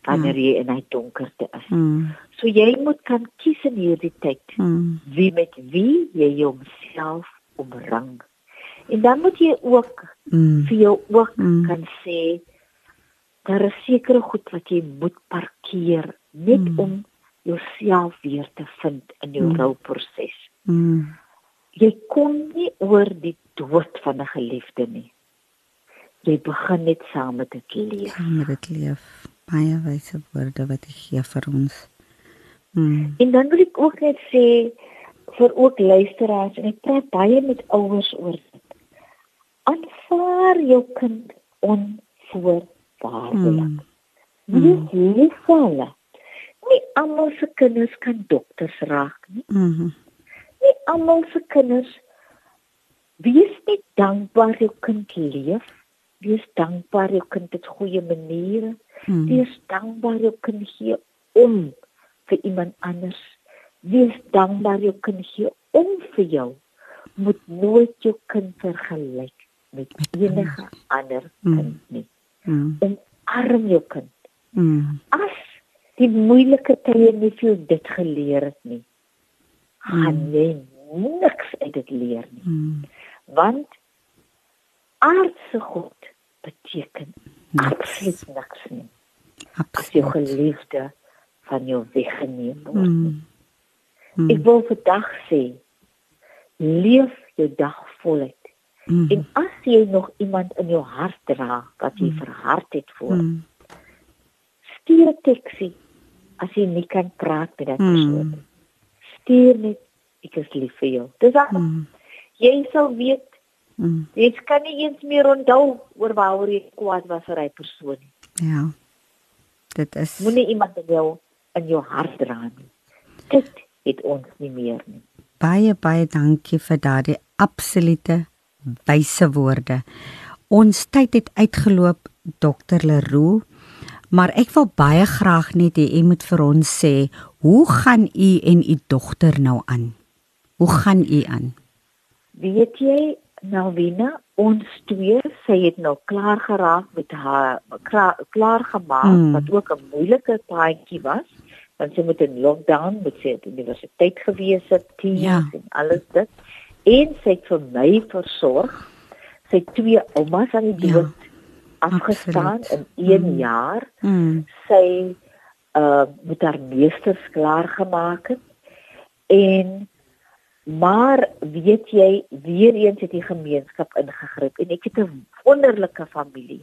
wanneer jy in hy donkerte is. Mm. So jy moet kan kies in hierdie tyd Mm. wie met wie jy jouself omring. En dan moet jy ook Mm. vir jou ook Mm. kan sê daar is sekere goed wat jy moet parkeer net Mm. om jouself weer te vind in jou Mm. rouproses. Mm. Jy kom nie oor die dood van 'n geliefde nie. Jy begin net saam met dit leef. Kan met dit leef. Baie wyse woorde wat hy gee vir ons. Mm. En dan wil ek ook net sê vir ook luisteraars en ek praat baie met ouers oor dit. Aanvaar jou kind onvoorwaardelik. Mm. Wees lief vir hulle. Nie almal se kinders kan dokters raak nie. Mm. Nie almal se kinders wees net dankbaar jou kind leef. Wees dankbaar jou kind het goeie maniere. Mm. Wees dankbaar jou kind gee om vir iemand anders. Wees dankbaar jou kind gee om vir jou. Moet nooit jou kind vergelyk met enige ander Mm. kind nie. Mm. Omarm jou kind. Mm. As die moeilike tye nie vir jou dit geleer het nie, gaan Mm. jy niks uit dit leer nie. Mm. Want aardse God beteken Niks. absoluut niks nie. As jou Absoluut. geliefde van jou weggeneem word. nie. Mm. Mm. Ek wil vandag sê leef jou dag voluit. Mm. En as jy nog iemand in jou hart dra wat jy Mm. verhard het voor, Mm. stuur 'n teksie as jy nie kan praat met Mm. persoon. nie. Stuur net ek is lief vir jou. Dis al. Mm. Jy sal weet Mm. jy kan nie eens meer onthou oor waaroor jy kwaad was vir hy persoon nie. Ja. Dit is Moenie iemand jou in jou hart dra nie. Dit het ons nie meer nie. baie baie dankie vir daardie absolute wyse woorde. Ons tyd het uitgeloop, Dr Leroux, maar ek wil baie graag net hê u moet vir ons sê, hoe gaan u en u dogter nou aan? Hoe gaan u aan? Weet jy, Nalvina, ons twee, sy het nou klaar geraak met haar klaar, klaar gemaak Mm. wat ook 'n moeilike paadjie was, want sy moet in lockdown, moet sy op universiteit gewees het, teens Ja. en alles dit. En sy het vir my versorg. Sy twee oumas aan die Ja, dood afgestaan absoluut. in 1 Mm. jaar. Mm. sy uh met haar meesters klaar gemaak het en maar weet jy weer eens het die gemeenskap ingegryp en ek het 'n wonderlike familie.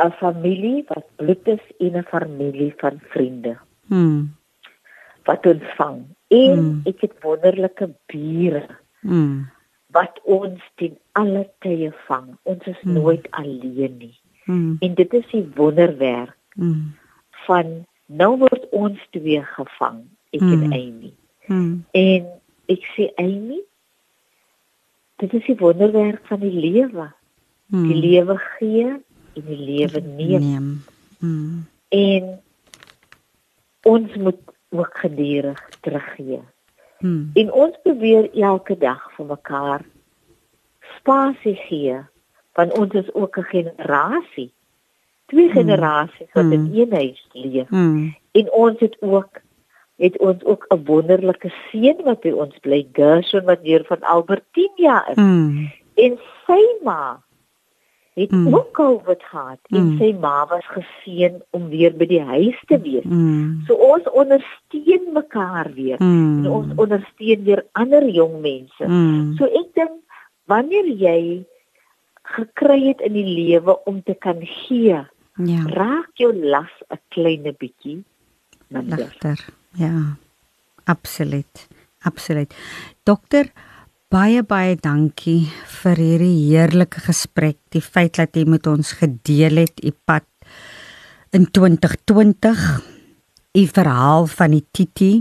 'n familie wat bloed is en 'n familie van vriende Mm. wat ons vang en Hmm. ek het wonderlike bure Mm. wat ons ten alle tye vang ons is Hmm. nooit alleen nie Mm. en dit is die wonderwerk Mm. van nou word ons twee gevang ek Hmm. en Amy Mm. en ek sê Amy dit is die wonderwerk van die lewe die Mm. lewe gee en die lewe neem Neem. Mm. En ons moet ook gedurig teruggee. Mm. En ons probeer elke dag vir mekaar spasie gee want ons is ook 'n generasie. Twee mm. generasies wat mm. in een huis leef. Mm. En ons het ook het ons ook 'n wonderlike seun wat by ons bly, Gershon wat hier van Albertina is. Mm. En sy ma het mm. ook COVID gehad en mm. sy ma was geseën om weer by die huis te wees. Mm. So ons ondersteun mekaar weer. Mm. En ons ondersteun weer ander jong mense. Mm. So ek dink wanneer jy gekry het in die lewe om te kan gee, ja. raak jou las 'n klein bietjie minder. Ja. Absoluut. Absoluut. Dokter Baie baie dankie vir hierdie heerlike gesprek. Die feit dat jy met ons gedeel het u pad in 2020, u verhaal van die Titi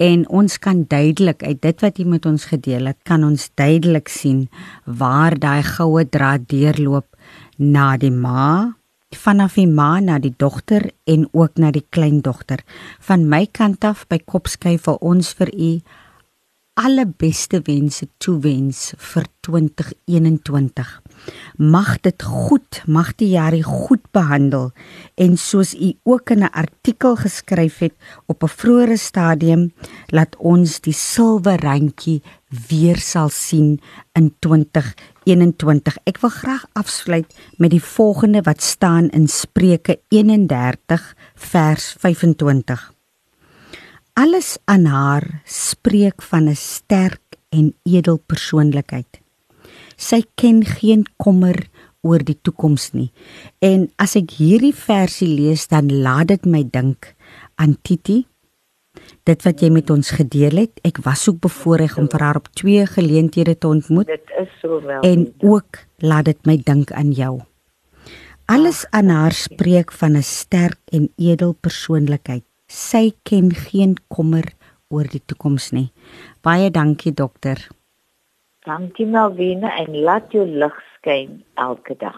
en ons kan duidelik uit dit wat jy met ons gedeel het, kan ons duidelik sien waar daai goue draad deurloop na die ma vanaf die ma na die dogter en ook na die kleindogter. Van my kant af by Kopskyf vir ons vir u alle beste wense toewens vir 2021. Mag dit goed, mag die jaar goed behandel en soos u ook in 'n artikel geskryf het op 'n vroeëre stadium, laat ons die silwer randjie weer sal sien in 2021. Ek wil graag afsluit met die volgende wat staan in Spreuke 31 vers 25. Alles aan haar spreek van 'n sterk en edel persoonlikheid. Sy ken geen kommer oor die toekoms nie. En as ek hierdie versie lees, dan laat dit my dink aan Titi. Dit wat jy met ons gedeel het, ek was ook bevoorreg om vir haar op twee geleenthede te ontmoet. Dit is so wel. En ook laat dit my dink aan jou. Alles aan haar spreek van 'n sterk en edel persoonlikheid sy ken geen kommer oor die toekoms nie. Baie dankie dokter. Dankie Malvina en laat jou lig skyn elke dag.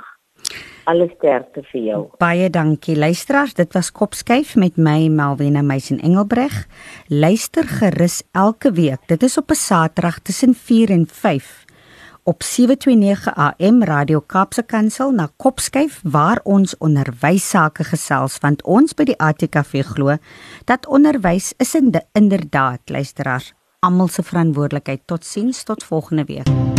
Alles sterkte vir jou. Baie dankie luisteraars, dit was Kopskyf met my Malvina Meisen Engelbreg. Luister gerus elke week. Dit is op 'n Saterdag tussen 4 en 5 op 729 AM Radio Kaapse Kansel na Kopskyf waar ons onderwys sake gesels want ons by die ATKV glo dat onderwys is inderdaad luisteraars almal se verantwoordelikheid. Totsiens tot volgende week.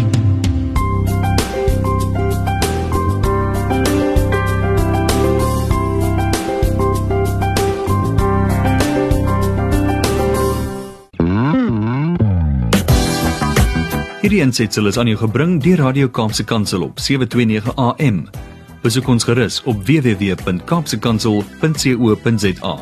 Hierdie ensitsel is aan jou gebring deur Radio Kaapse Kansel op 729 AM. Besoek ons gerus op www.kaapsekansel.co.za.